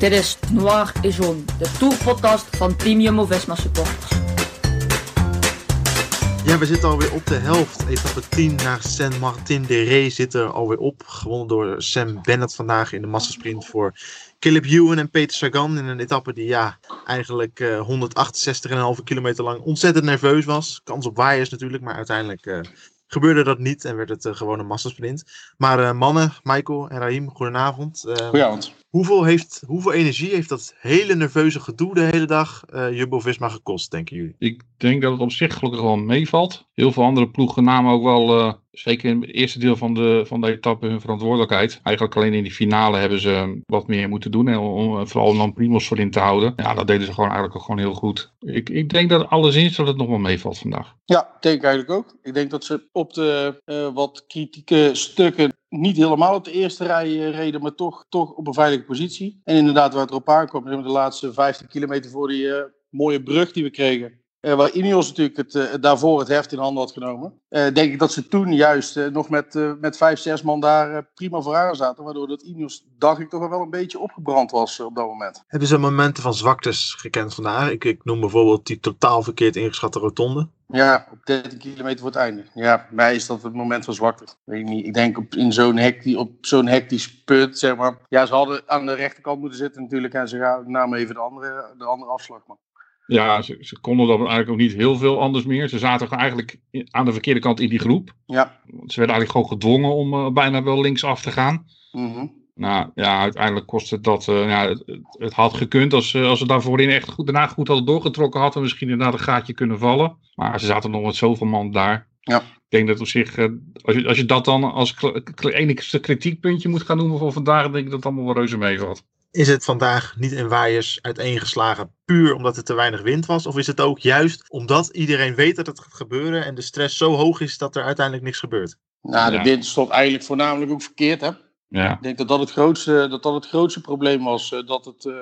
Dit is Noir et Jaune, de tourpodcast van Team Jumbo-Visma supporters. Ja, we zitten alweer op de helft. Etappe 10 naar Saint-Martin de Ré zit er alweer op. Gewonnen door Sam Bennett vandaag in de massasprint voor Caleb Ewan en Peter Sagan. In een etappe die ja, eigenlijk eh 168,5 kilometer lang ontzettend nerveus was. Kans op waaiers natuurlijk, maar uiteindelijk eh, gebeurde dat niet en werd het eh, gewoon een massasprint. Maar eh, mannen, Michael en Raim, goedenavond. Eh, Goedenavond. Hoeveel, heeft, hoeveel energie heeft dat hele nerveuze gedoe de hele dag eh Jumbo-Visma gekost, denken jullie? Ik denk dat het op zich gelukkig wel meevalt. Heel veel andere ploegen namen ook wel, eh, zeker in het eerste deel van de, van de etappe, hun verantwoordelijkheid. Eigenlijk alleen in die finale hebben ze wat meer moeten doen. En om, vooral om dan Primos voor in te houden. Ja, dat deden ze gewoon eigenlijk ook gewoon heel goed. Ik, ik denk dat alleszins dat het nog wel meevalt vandaag. Ja, denk ik eigenlijk ook. Ik denk dat ze op de eh, wat kritieke stukken niet helemaal op de eerste rij eh, reden, maar toch, toch op een veilige positie. En inderdaad, waar het erop maar de laatste 15 kilometer voor die eh, mooie brug die we kregen. Eh, waar Ineos natuurlijk het, eh, daarvoor het heft in handen had genomen. eh, denk ik dat ze toen juist nog met, met vijf, zes man daar prima vooraan zaten. Waardoor dat Ineos, dacht ik, toch wel een beetje opgebrand was op dat moment. Hebben ze momenten van zwaktes gekend vandaag? Ik, ik noem bijvoorbeeld die totaal verkeerd ingeschatte rotonde. Ja, op 13 kilometer voor het einde. Ja, bij mij is dat het moment van zwakte. Weet ik niet. Ik denk op, in zo'n hectisch, op zo'n hectisch punt, zeg maar. Ja, ze hadden aan de rechterkant moeten zitten natuurlijk. En ze gaan, namen even de andere, de andere afslag. Maar. Ja, ze, ze konden dan eigenlijk ook niet heel veel anders meer. Ze zaten eigenlijk in- aan de verkeerde kant in die groep. Ja. Ze werden eigenlijk gewoon gedwongen om eh, bijna wel linksaf te gaan. mhm. Nou ja, uiteindelijk kost het dat. eh, ja, het, het- had gekund als, ze- als ze daar voorin echt goed, daarna goed hadden doorgetrokken, hadden we misschien inderdaad een gaatje kunnen vallen. Maar ze zaten nog met zoveel man daar. Ja. Ik denk dat op zich, eh, als, je, als je dat dan als enigste kritiekpuntje moet gaan noemen voor vandaag, denk ik dat het allemaal wel reuze meevalt. Is het vandaag niet in waaiers uiteengeslagen puur omdat er te weinig wind was? Of is het ook juist omdat iedereen weet dat het gaat gebeuren en de stress zo hoog is dat er uiteindelijk niks gebeurt? Nou, de Ja. wind stond eigenlijk voornamelijk ook verkeerd, hè. Ja, Ik denk dat dat het grootste, dat dat het grootste probleem was. eh, dat, het, eh,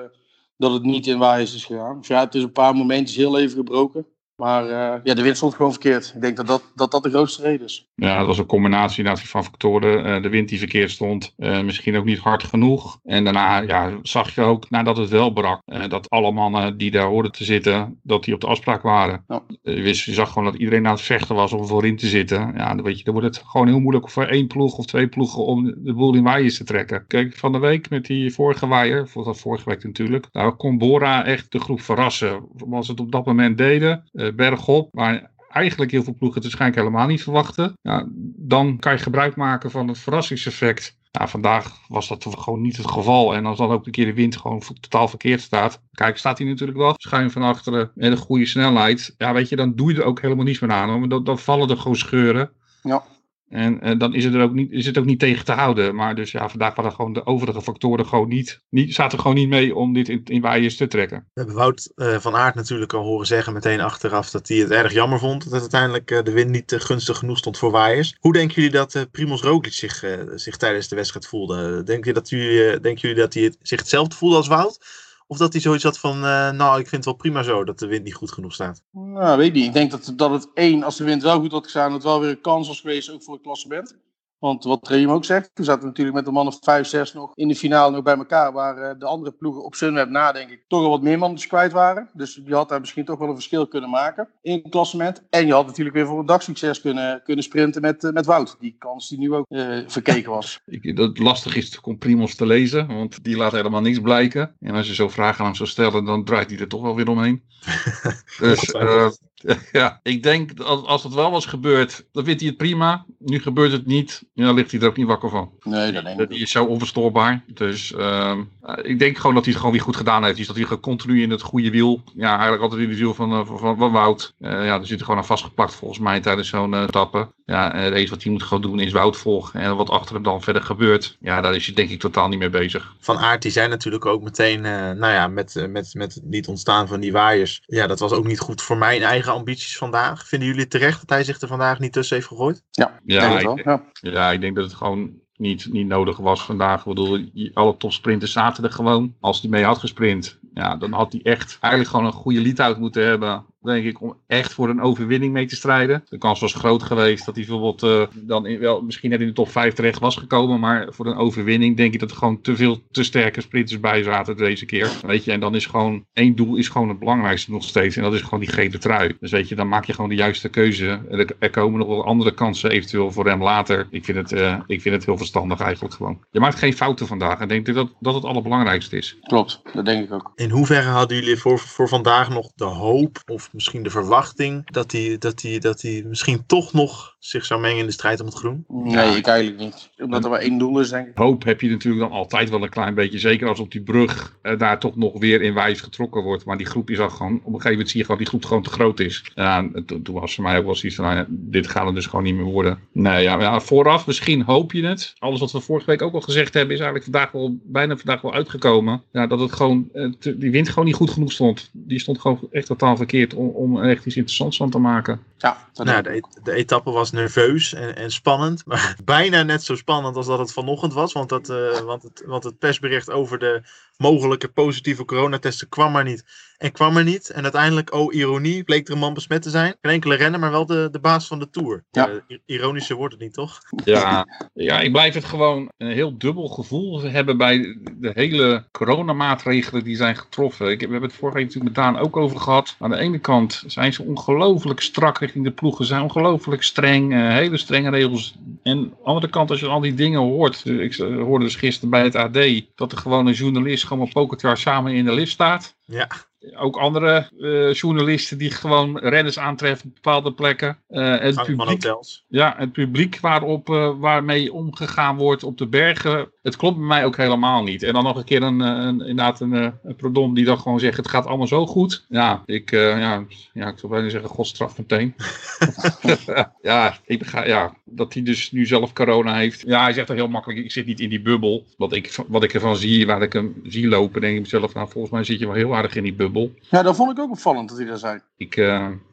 dat het niet in waaiers is gegaan. Dus ja, het is een paar momentjes heel even gebroken. Maar eh, ja, de wind stond gewoon verkeerd. Ik denk dat dat, dat, dat de grootste reden is. ja dat was een combinatie van factoren. Eh, de wind die verkeerd stond, eh, misschien ook niet hard genoeg. En daarna ja, zag je ook, nadat het wel brak, dat alle mannen die daar hoorden te zitten, dat die op de afspraak waren. Ja. Je, wist, je zag gewoon dat iedereen aan het vechten was om voorin te zitten. Ja, dan, weet je, dan wordt het gewoon heel moeilijk voor één ploeg of twee ploegen om de boel in waaiers te trekken. Kijk, van de week met die vorige waaier, of dat vorige week natuurlijk, daar kon Bora echt de groep verrassen. Als ze het op dat moment deden, bergop, maar eigenlijk heel veel ploegen het waarschijnlijk helemaal niet verwachten. Ja, dan kan je gebruik maken van het verrassingseffect. Ja, vandaag was dat gewoon niet het geval. En als dan ook een keer de wind gewoon totaal verkeerd staat. Kijk, staat hij natuurlijk wel schuin van achteren met een goede snelheid. Ja, weet je, dan doe je er ook helemaal niets meer aan. hoor. Dan, dan vallen er gewoon scheuren. Ja. En eh, dan is het, er ook niet, is het ook niet tegen te houden. Maar dus ja, vandaag waren gewoon de overige factoren gewoon niet, niet zaten gewoon niet mee om dit in, in waaiers te trekken. We hebben Wout eh, van Aert natuurlijk al horen zeggen meteen achteraf dat hij het erg jammer vond dat uiteindelijk eh, de wind niet gunstig genoeg stond voor waaiers. Hoe denken jullie dat Primoz Roglic zich, zich tijdens de wedstrijd voelde? Denken jullie dat, denken jullie dat hij zich hetzelfde voelde als Wout? Of dat hij zoiets had van, eh, nou ik vind het wel prima zo dat de wind niet goed genoeg staat? Nou, weet ik niet. Ik denk dat, dat het één, als de wind wel goed had gestaan, het wel weer een kans was geweest, ook voor het klassement. Want wat Reem ook zegt, we zaten natuurlijk met een man of 5, 6 nog in de finale nog bij elkaar. Waar eh, de andere ploegen op Sunweb na, denk ik, toch al wat meer mannen kwijt waren. Dus je had daar misschien toch wel een verschil kunnen maken in het klassement. En je had natuurlijk weer voor een dagsucces kunnen, kunnen sprinten met, eh, met Wout. Die kans die nu ook eh, verkeken was. Ik, dat lastig is om Primos te lezen, want die laat helemaal niks blijken. En als je zo vragen aan hem zou stellen, dan draait hij er toch wel weer omheen. dus eh. Ja, ik denk dat als, als het wel was gebeurd, dan vindt hij het prima. Nu gebeurt het niet. Ja, dan ligt hij er ook niet wakker van. Nee, dat denk ik Die is zo onverstoorbaar. Dus ehm, eh, ik denk gewoon dat hij het gewoon weer goed gedaan heeft. Dus dat hij continu in het goede wiel. Ja, eigenlijk altijd in de wiel van, eh, van, van, van Wout. Eh, ja, daar zit hij gewoon aan vastgeplakt volgens mij tijdens zo'n eh tappen. Ja, en het enige wat hij moet gewoon doen is Wout volgen. En wat achter hem dan verder gebeurt. Ja, daar is hij denk ik totaal niet mee bezig. Van Aert die zei natuurlijk ook meteen, nou ja, met, eh, met, met het niet ontstaan van die waaiers. Ja, dat was ook niet goed voor mijn eigen ambities vandaag. Vinden jullie terecht dat hij zich er vandaag niet tussen heeft gegooid? Ja, Ja, denk het ik- wel. Ja. Ja, ik denk dat het gewoon niet, niet nodig was vandaag. Ik bedoel, je- alle topsprinters zaten er gewoon. Als hij mee had gesprint, ja, dan had hij echt eigenlijk gewoon een goede lead-out moeten hebben. Denk ik, om echt voor een overwinning mee te strijden. De kans was groot geweest dat hij bijvoorbeeld eh, dan in, wel, misschien net in de top 5 terecht was gekomen. Maar voor een overwinning denk ik dat er gewoon te veel te sterke sprinters bij zaten deze keer. Weet je, en dan is gewoon één doel is gewoon het belangrijkste nog steeds. En dat is gewoon die gele trui. Dus weet je, dan maak je gewoon de juiste keuze. En er, er komen nog wel andere kansen eventueel voor hem later. Ik vind het, eh, ik vind het heel verstandig eigenlijk gewoon. Je maakt geen fouten vandaag. En ik denk dat dat het allerbelangrijkste is. Klopt, dat denk ik ook. In hoeverre hadden jullie voor, voor vandaag nog de hoop of misschien de verwachting dat hij, dat, hij, dat hij misschien toch nog zich zou mengen in de strijd om het groen? Nee, ik eigenlijk niet. Omdat er maar één doel is, denk ik. Hoop heb je natuurlijk dan altijd wel een klein beetje. Zeker als op die brug eh, daar toch nog weer in wijs getrokken wordt. Maar die groep is al gewoon. Op een gegeven moment zie je gewoon dat die groep gewoon te groot is. Ja, en to- toen was voor mij ook wel zoiets van. Nou ja, dit gaat het dus gewoon niet meer worden. Nee, ja, ja, vooraf misschien hoop je het. Alles wat we vorige week ook al gezegd hebben. Is eigenlijk vandaag wel bijna vandaag wel uitgekomen. Ja, dat het gewoon. eh, te- die wind gewoon niet goed genoeg stond. Die stond gewoon echt totaal verkeerd. Om, er echt iets interessants van te maken. Ja, Nou, de, de etappe was nerveus en, en spannend, maar bijna net zo spannend als dat het vanochtend was. Want, dat, eh, want, het, want het persbericht over de mogelijke positieve coronatesten kwam maar niet. En kwam er niet. En uiteindelijk, oh ironie, bleek er een man besmet te zijn. Geen enkele renner, maar wel de, de baas van de Tour. Ja. Eh, ironischer wordt het niet, toch? Ja, ja, ik blijf het gewoon een heel dubbel gevoel hebben bij de hele coronamaatregelen die zijn getroffen. Ik, heb- we hebben het vorige week natuurlijk met Daan ook over gehad. Aan de ene kant zijn ze ongelooflijk strak richting de ploegen, zijn ongelooflijk streng, eh, hele strenge regels. En aan de andere kant, als je al die dingen hoort, eh, ik eh, hoorde dus gisteren bij het AD dat er gewoon een journalist gewoon met Pokertjar samen in de lift staat. Ja. Ook andere journalisten die gewoon renners aantreffen op bepaalde plekken. Het publiek ja, het publiek waarop, eh, waarmee omgegaan wordt op de bergen, het klopt bij mij ook helemaal niet. En dan nog een keer een, eh, een, inderdaad een, eh, een prodom die dan gewoon zegt, het gaat allemaal zo goed. Ja, ik, eh, ja, ja, ik zou bijna zeggen, godstraf meteen. ja, ik begrijp, ja, dat hij dus nu zelf corona heeft. Ja, hij zegt dat heel makkelijk, ik zit niet in die bubbel. Wat ik, wat ik ervan zie, waar ik hem zie lopen, denk ik mezelf, nou, volgens mij zit je wel heel aardig in die bubbel. Ja, dat vond ik ook opvallend dat hij daar zei. Ik,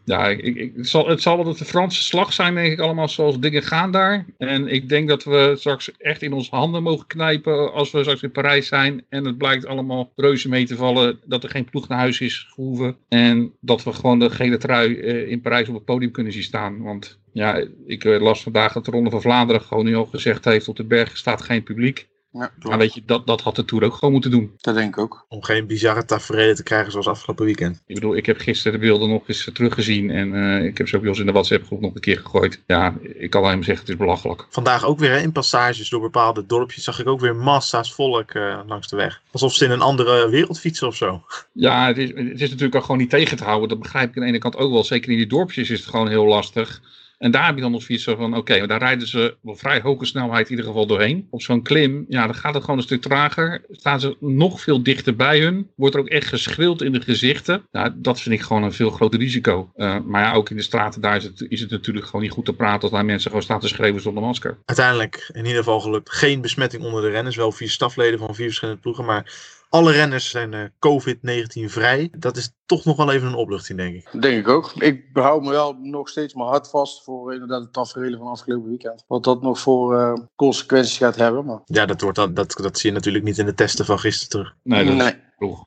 ja, ik, ik, het, zal, het zal wel de Franse slag zijn, denk ik, allemaal zoals dingen gaan daar. En ik denk dat we straks echt in onze handen mogen knijpen als we straks in Parijs zijn. En het blijkt allemaal reuze mee te vallen dat er geen ploeg naar huis is gehoeven. En dat we gewoon de gele trui eh, in Parijs op het podium kunnen zien staan. Want ja, ik eh, las vandaag dat de Ronde van Vlaanderen gewoon nu al gezegd heeft op de berg staat geen publiek. Ja, Maar weet je, dat, dat had de Tour ook gewoon moeten doen. dat denk ik ook. Om geen bizarre tafereelen te krijgen zoals afgelopen weekend. Ik bedoel, ik heb gisteren de beelden nog eens teruggezien en eh, ik heb ze ook bij ons in de WhatsApp groep nog een keer gegooid. Ja, ik kan alleen maar zeggen, het is belachelijk. Vandaag ook weer hè, in passages door bepaalde dorpjes zag ik ook weer massa's volk eh, langs de weg. Alsof ze in een andere wereld fietsen of zo. Ja, het is, het is natuurlijk ook gewoon niet tegen te houden. Dat begrijp ik aan de ene kant ook wel. Zeker in die dorpjes is het gewoon heel lastig. En daar heb je dan nog zoiets van, oké, maar daar rijden ze op vrij hoge snelheid in ieder geval doorheen. Op zo'n klim, ja, dan gaat het gewoon een stuk trager. Staan ze nog veel dichter bij hun. Wordt er ook echt geschreeuwd in de gezichten. Dat vind ik gewoon een veel groter risico. Eh, maar ja, ook in de straten daar is het, is het natuurlijk gewoon niet goed te praten als daar mensen gewoon staan te schreeuwen zonder masker. Uiteindelijk in ieder geval gelukt geen besmetting onder de renners. Wel vier stafleden van vier verschillende ploegen. Maar alle renners zijn eh, COVID-19 vrij. Dat is toch nog wel even een opluchting, denk ik. Dat denk ik ook. Ik behoud me wel nog steeds mijn hart vast voor inderdaad de tafereelen van afgelopen weekend. Wat dat nog voor eh, consequenties gaat hebben. Maar... Ja, dat, wordt dan, dat, dat zie je natuurlijk niet in de testen van gisteren terug. Nee, dat Nee.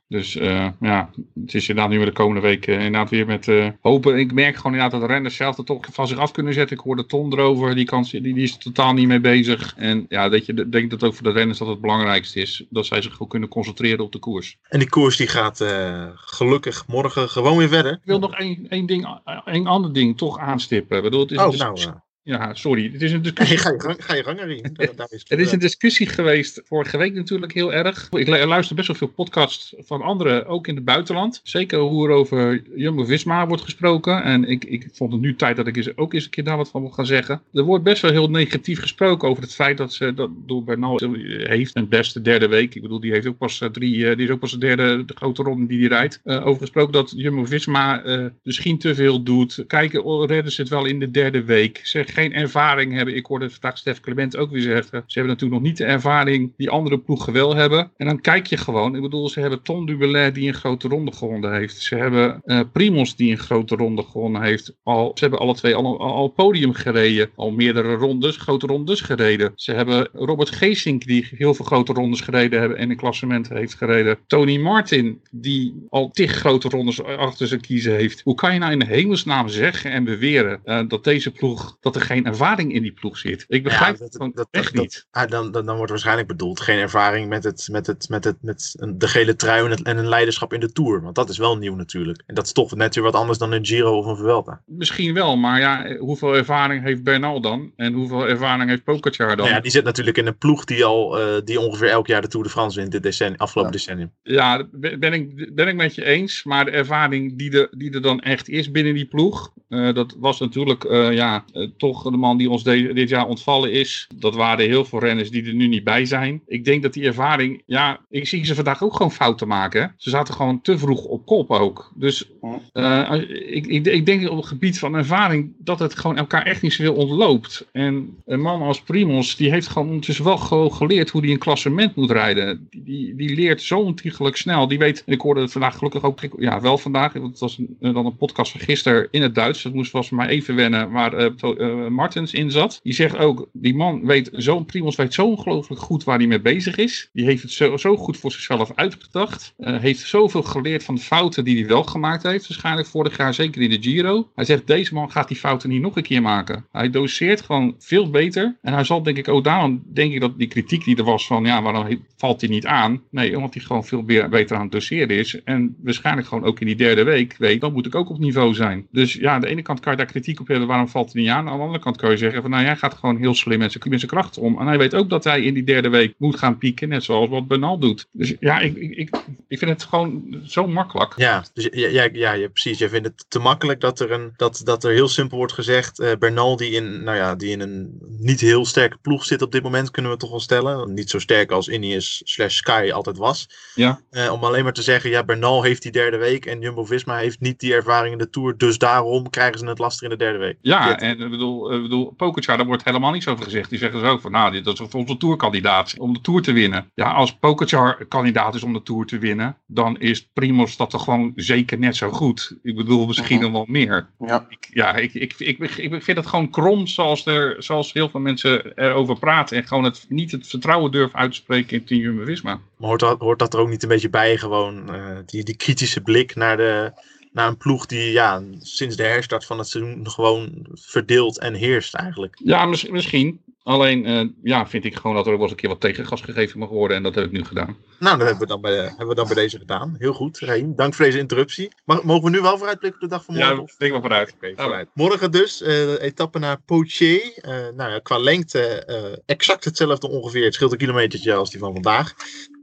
Dus eh, ja, het is inderdaad nu weer de komende week eh, inderdaad weer met eh, hopen. Ik merk gewoon inderdaad dat de renners zelf er toch van zich af kunnen zetten. Ik hoorde Ton erover, die, kan, die, die is er totaal niet mee bezig. En ja, dat je, ik denk dat ook voor de renners dat het belangrijkste is. Dat zij zich gewoon kunnen concentreren op de koers. En die koers die gaat eh, gelukkig morgen gewoon weer verder. Ik wil nog één, één, ding, één ander ding toch aanstippen. Ik bedoel, het is, Oh, is nou, eh, Ja, sorry. Het is een Nee, discussie. ga je gang, ga je gang. Daar, daar is het is een discussie geweest vorige week natuurlijk heel erg. Ik lu- luister best wel veel podcasts van anderen, ook in het buitenland. Zeker hoe er over Jumbo-Visma wordt gesproken. En ik, ik vond het nu tijd dat ik eens, ook eens een keer daar wat van wil gaan zeggen. Er wordt best wel heel negatief gesproken over het feit dat ze dat door Bernal heeft een beste derde week. Ik bedoel, die heeft ook pas eh, drie, eh, die is ook pas de derde de grote ronde die hij rijdt. Eh, over gesproken dat Jumbo-Visma misschien te veel doet. Kijken, oh, redden ze het wel in de derde week. Ze geen ervaring hebben. Ik hoorde vandaag Stef Clement ook weer zeggen. Ze hebben natuurlijk nog niet de ervaring die andere ploegen wel hebben. En dan kijk je gewoon. Ik bedoel, ze hebben Tom Dumoulin die een grote ronde gewonnen heeft. Ze hebben eh Primos die een grote ronde gewonnen heeft. Al, ze hebben alle twee al, al, al podium gereden. Al meerdere rondes, grote rondes gereden. Ze hebben Robert Geesink die heel veel grote rondes gereden hebben en een klassement heeft gereden. Tony Martin die al tig grote rondes achter zijn kiezen heeft. Hoe kan je nou in de hemelsnaam zeggen en beweren eh, dat deze ploeg, dat er geen ervaring in die ploeg zit? Ik begrijp Ja, het dat- echt dat- niet. Ah, dan, dan, dan wordt waarschijnlijk bedoeld geen ervaring met, het, met, het, met, het, met de gele trui en, het, en een leiderschap in de Tour. Want dat is wel nieuw natuurlijk. En dat is toch net weer wat anders dan een Giro of een Vuelta. Misschien wel, maar ja, hoeveel ervaring heeft Bernal dan? En hoeveel ervaring heeft Pogacar dan? Ja, die zit natuurlijk in een ploeg die al eh, die ongeveer elk jaar de Tour de France wint dit decennium, afgelopen decennium. Ja, ben ik, ben ik met je eens. Maar de ervaring die er, die er dan echt is binnen die ploeg. eh, dat was natuurlijk eh, ja, de man die ons de- dit jaar ontvallen is. Dat waren heel veel renners die er nu niet bij zijn. Ik denk dat die ervaring. Ja, ik zie ze vandaag ook gewoon fouten maken. Ze zaten gewoon te vroeg op kop ook. Dus eh, ik, ik, ik denk op het gebied van ervaring dat het gewoon elkaar echt niet zoveel ontloopt. En een man als Primos, die heeft gewoon ondertussen wel gewoon geleerd hoe hij een klassement moet rijden. Die, die, die leert zo ontiegelijk snel. Die weet, en ik hoorde het vandaag gelukkig ook, ja wel vandaag, want het was een, dan een podcast van gisteren in het Duits. Dat moest was mij even wennen waar eh, eh, Martens in zat. Die zegt ook, die man weet zo, Primos weet zo ongelooflijk goed waar hij mee bezig is. Die heeft het zo, zo goed voor zichzelf uitgedacht. Eh, heeft zoveel geleerd van de fouten die hij wel gemaakt heeft. Waarschijnlijk vorig jaar, zeker in de Giro. Hij zegt, deze man gaat die fouten niet nog een keer maken. Hij doseert gewoon veel beter. En hij zal denk ik ook daarom, denk ik dat die kritiek die er was van, ja, waarom valt hij niet aan? Nee, omdat hij gewoon veel beter aan het doseren is. En waarschijnlijk gewoon ook in die derde week weet, dan moet ik ook op niveau zijn. Dus ja, aan de ene kant kan je daar kritiek op hebben, waarom valt hij niet aan? Andere kant kan je zeggen van, nou, hij gaat gewoon heel slim met zijn, met zijn krachten om. En hij weet ook dat hij in die derde week moet gaan pieken, net zoals wat Bernal doet. Dus ja, ik, ik, ik, ik vind het gewoon zo makkelijk. Ja, dus ja, ja, ja, ja, precies. Jij vindt het te makkelijk dat er, een, dat, dat er heel simpel wordt gezegd. eh Bernal, die in, nou ja, die in een niet heel sterke ploeg zit op dit moment, kunnen we toch wel stellen. Niet zo sterk als Ineos slash Sky altijd was. Ja. Eh, om alleen maar te zeggen, ja, Bernal heeft die derde week en Jumbo-Visma heeft niet die ervaring in de Tour. Dus daarom krijgen ze het lastig in de derde week. Ja, Dit- en ik bedoel, ik bedoel Pogacar, daar wordt helemaal niets over gezegd. Die zeggen zo van, nou, dit is onze tourkandidaat om de Tour te winnen. Ja, als Pogacar kandidaat is om de Tour te winnen, dan is Primoz dat toch gewoon zeker net zo goed. Ik bedoel, misschien Mhm. nog wel meer. Ja. Ik, ja, ik, ik, ik, ik, vind het gewoon krom zoals, er, zoals heel veel mensen erover praten. En gewoon het, niet het vertrouwen durven uitspreken in Team Jumbo-Visma. Maar hoort dat, hoort dat er ook niet een beetje bij, gewoon eh, die, die kritische blik naar, de, naar een ploeg die ja, sinds de herstart van het seizoen gewoon verdeelt en heerst eigenlijk. Ja, mis- misschien. Alleen, eh, ja, vind ik gewoon dat er ook wel eens een keer wat tegengas gegeven mag worden. En dat heb ik nu gedaan. Nou, dat hebben we dan bij, hebben we dan bij deze gedaan. Heel goed, Reem. Dank voor deze interruptie. Mag, mogen we nu wel vooruitblikken op de dag van morgen? Ja, of- denk maar vooruit. Vooruit. Morgen dus, eh, de etappe naar Poitiers. Eh, nou ja, qua lengte eh, exact hetzelfde ongeveer. Het scheelt een kilometertje als die van vandaag.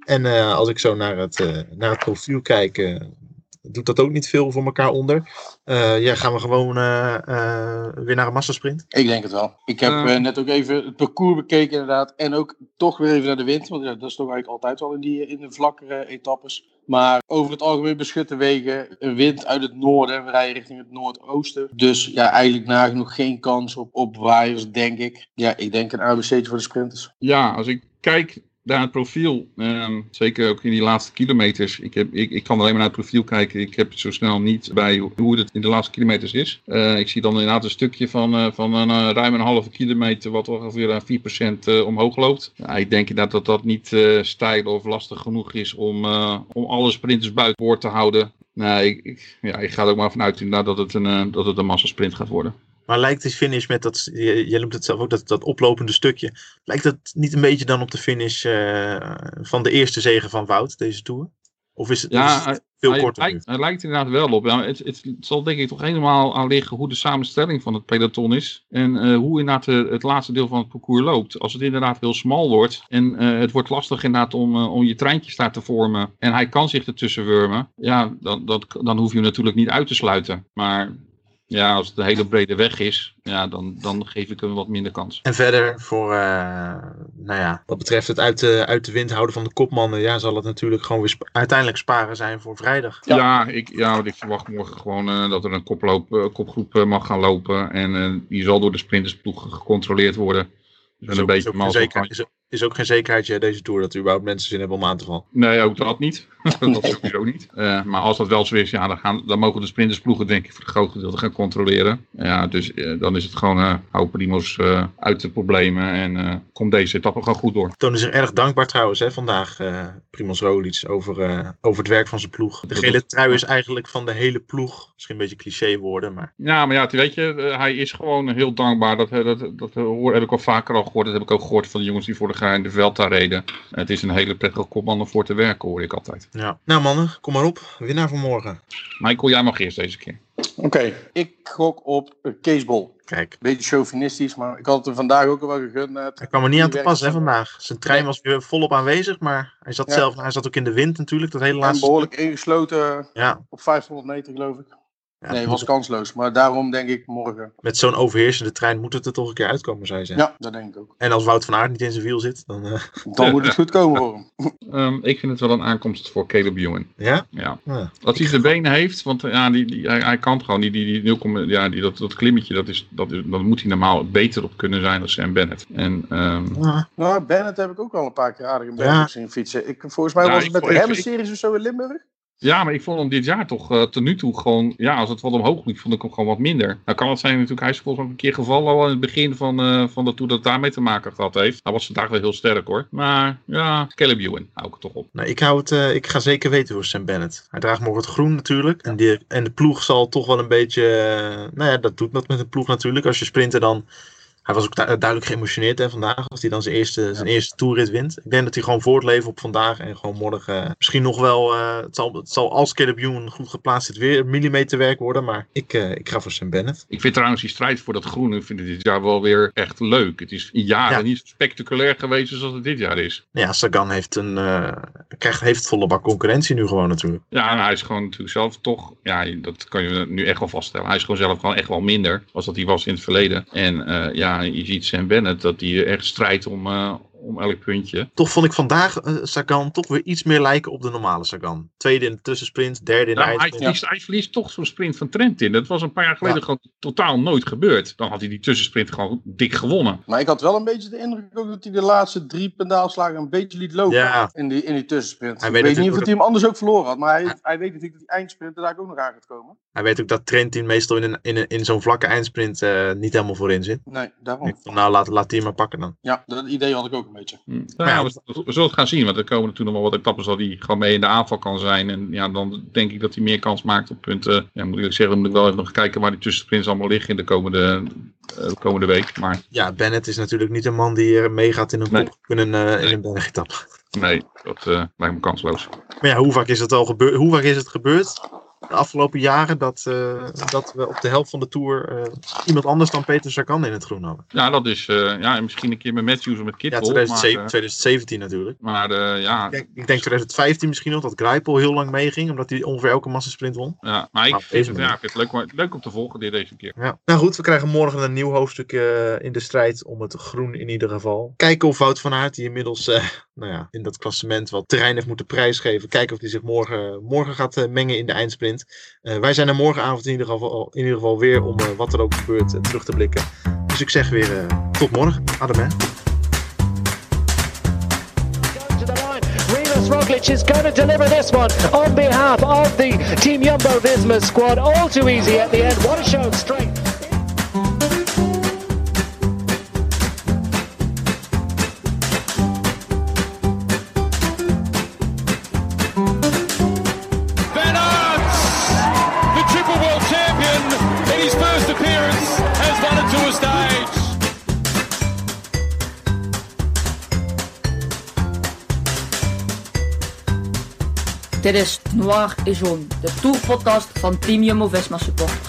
En eh, als ik zo naar het, eh, naar het profiel kijk, doet dat ook niet veel voor elkaar onder. Eh, ja, gaan we gewoon eh, eh, weer naar een massasprint? Ik denk het wel. Ik heb net ook even het parcours bekeken inderdaad. En ook toch weer even naar de wind. Want ja, dat is toch eigenlijk altijd wel in, die, in de vlakkere etappes. Maar over het algemeen beschutte wegen. Een wind uit het noorden. We rijden richting het noordoosten. Dus ja, eigenlijk nagenoeg geen kans op, op waaiers, denk ik. Ja, ik denk een ABC'tje voor de sprinters. Ja, als ik kijk naar het profiel, ehm, zeker ook in die laatste kilometers. Ik, heb, ik, ik kan alleen maar naar het profiel kijken. Ik heb zo snel niet bij hoe- het in de laatste kilometers is. Eh, ik zie dan inderdaad een stukje van, eh, van een eh, ruim een halve kilometer, wat ongeveer aan 4% eh, omhoog loopt. Ik denk inderdaad dat dat niet stijl of lastig genoeg is om, om alle sprinters buiten boord te houden. Nee, ik, ja, ik ga er ook maar vanuit inderdaad dat het een, dat het een massasprint gaat worden. Maar lijkt die finish met dat, je- jij noemt het zelf ook, dat, dat oplopende stukje. Lijkt dat niet een beetje dan op de finish eh, van de eerste zegen van Wout, deze Tour? Of is het, Ja, is het veel hij, korter nu? lijkt, hij lijkt inderdaad wel op. Ja, het, het, het zal denk ik toch helemaal aan liggen hoe de samenstelling van het peloton is. En eh, hoe inderdaad de- het laatste deel van het parcours loopt. Als het inderdaad heel smal wordt. En eh, het wordt lastig inderdaad om, eh, om je treintjes daar te vormen. En hij kan zich ertussen wurmen. Ja, dan, dat, dan hoef je hem natuurlijk niet uit te sluiten. Maar ja, als het een hele brede weg is. Ja, dan, dan geef ik hem wat minder kans. En verder voor, eh, nou ja, wat betreft het uit de, uit de wind houden van de kopmannen, ja, zal het natuurlijk gewoon weer sp- uiteindelijk sparen zijn voor vrijdag. Ja, ik, ja want ik verwacht morgen gewoon eh, dat er een koploop, eh, kopgroep mag gaan lopen. En eh, die zal door de sprintersploeg gecontroleerd worden. Dus Is een ook, is, beetje ook mazzel zekerheid, is, is ook geen zekerheid deze tour dat er überhaupt mensen zin hebben om aan te vallen. Nee, ook dat niet. dat sowieso niet. Eh, maar als dat wel zo is, ja, dan, gaan, dan mogen de sprintersploegen denk ik voor het groot gedeelte gaan controleren. Ja, dus eh, dan is het gewoon eh hou Primos uit de problemen en komt deze etappe gewoon goed door. Toon is er erg dankbaar trouwens hè, vandaag, Primoz Roglic, over, over het werk van zijn ploeg. De gele trui is eigenlijk van de hele ploeg. Misschien een beetje cliché woorden, maar Ja, maar ja, weet je, hij is gewoon heel dankbaar. Dat, dat, dat, hoor- heb ik al vaker al gehoord. Dat heb ik ook gehoord van de jongens die vorig jaar in de Velta reden. Het is een hele prettige kopman om voor te werken, hoor ik altijd. ja. Nou mannen, kom maar op. Winnaar van morgen. Michael, jij mag eerst deze keer. Oké, ik gok op uh, Kees Bol. Kijk, Beetje chauvinistisch, maar ik had het er vandaag ook al wel gegund. net. hij kwam er niet aan te pas hè, vandaag. Zijn trein Nee. was weer volop aanwezig, maar hij zat Ja. zelf, hij zat ook in de wind natuurlijk, dat hele En laatste behoorlijk ingesloten. Ja. op 500 meter, geloof ik. Ja, nee, was kansloos. Maar daarom denk ik morgen. Met zo'n overheersende trein moet het er toch een keer uitkomen, zou je zeggen. Ja, dat denk ik ook. En als Wout van Aert niet in zijn wiel zit, dan... eh, Dan moet het goed komen voor hem. Ehm, ik vind het wel een aankomst voor Caleb Ewan. ja? Ja. Ja. Dat hij zijn benen heeft, want eh, ja, die, die, hij, hij kan gewoon. Die, die, die 0, ja, die, dat, dat klimmetje, dat is, dat is, dan moet hij normaal beter op kunnen zijn dan Sam Bennett. En ehm, Ja. Nou, Bennett heb ik ook al een paar keer aardig in Ja. Bennett zien fietsen. Ik, volgens mij Ja, was ik het met de ik- Remmen-series of zo in Limburg. Ja, maar ik vond hem dit jaar toch uh, tot nu toe gewoon, ja, als het wat omhoog liep, vond ik hem gewoon wat minder. Nou kan het zijn natuurlijk, hij is volgens mij een keer gevallen al in het begin van, uh, van de tour dat het daarmee te maken gehad heeft. Hij was vandaag wel heel sterk hoor. Maar ja, Caleb Ewan, hou ik het toch op. Nou, ik, hou het, uh, ik ga zeker weten voor Sam Bennett. Hij draagt morgen het groen natuurlijk. En, die, en de ploeg zal toch wel een beetje... Nou ja, dat doet wat met een ploeg natuurlijk. Als je sprinter dan... Hij was ook du duidelijk geëmotioneerd hè, vandaag. Als hij dan zijn eerste, zijn eerste toerrit wint. Ik denk dat hij gewoon voortleeft op vandaag. En gewoon morgen uh, misschien nog wel... Uh, het, zal, het zal als Caleb Ewan goed geplaatst zit weer millimeterwerk worden. Maar ik, uh, ik ga voor Sam Bennett. Ik vind trouwens die strijd voor dat groen. Ik vind het dit jaar wel weer echt leuk. Het is in jaren ja. niet spectaculair geweest zoals het dit jaar is. Ja, Sagan heeft een... Uh, krijgt, heeft volle bak concurrentie nu gewoon natuurlijk. Ja, en hij is gewoon natuurlijk zelf toch... Ja, dat kan je nu echt wel vaststellen. Hij is gewoon zelf gewoon echt wel minder. Als dat hij was in het verleden. En uh, je ziet Sam Bennett dat hij echt strijdt om, uh, om elk puntje. Toch vond ik vandaag uh, Sagan toch weer iets meer lijken op de normale Sagan. Tweede in de tussensprint, derde in de nou, hij, verliest, hij verliest toch zo'n sprint van Trent in. Dat was een paar jaar geleden ja. gewoon totaal nooit gebeurd. Dan had hij die tussensprint gewoon dik gewonnen. Maar ik had wel een beetje de indruk ook dat hij de laatste drie pendaalslagen een beetje liet lopen ja. in, die, in die tussensprint. Hij ik weet, weet niet of dat... hij hem anders ook verloren had. Maar hij, ja. hij weet natuurlijk dat die eindsprint er daar ook nog aan gaat komen. Hij weet ook dat Trentin meestal in, een, in, een, in zo'n vlakke eindsprint uh, niet helemaal voorin zit. Nee, daarom. Ik van, nou, laat, laat die maar pakken dan. Ja, dat idee had ik ook een beetje. Hm. Nou, ja, we, we, zullen het gaan zien, want er komen natuurlijk nog wel wat etappes dat hij gewoon mee in de aanval kan zijn. En ja, dan denk ik dat hij meer kans maakt op punten. Ja, moet ik zeggen, dan moet ik wel even nog kijken waar die tussensprints allemaal liggen in de komende, uh, de komende week. Maar... Ja, Bennett is natuurlijk niet een man die meegaat in een, nee. in een, uh, in een bergetappe. Nee, dat uh, lijkt me kansloos. Maar ja, hoe vaak is het al gebeurd? Hoe vaak is het gebeurd? De afgelopen jaren dat, uh, dat we op de helft van de Tour uh, iemand anders dan Peter Sagan in het groen hadden. Ja, dat is uh, ja, misschien een keer met Matthews of met Kittel. Ja, 2007, maar, 2017 natuurlijk. Maar ja... Ik denk, ik denk 2015 misschien nog, dat Greipel heel lang meeging, omdat hij ongeveer elke massasprint won. Ja, maar ik, maar vind, het, ja, ik vind het leuk, leuk om te volgen dit deze keer. Ja. Nou goed, we krijgen morgen een nieuw hoofdstuk in de strijd om het groen in ieder geval. Kijken of Wout van Aert, die inmiddels nou ja, in dat klassement wat terrein heeft moeten prijsgeven, kijken of hij zich morgen, morgen gaat mengen in de eindsprint. Uh, wij zijn er morgenavond in ieder geval, in ieder geval weer om uh, wat er ook gebeurt uh, terug te blikken. Dus ik zeg weer tot morgen. Adem. Dit is Noir et Jaune, de tourpodcast van Team Jumbo-Visma supporters.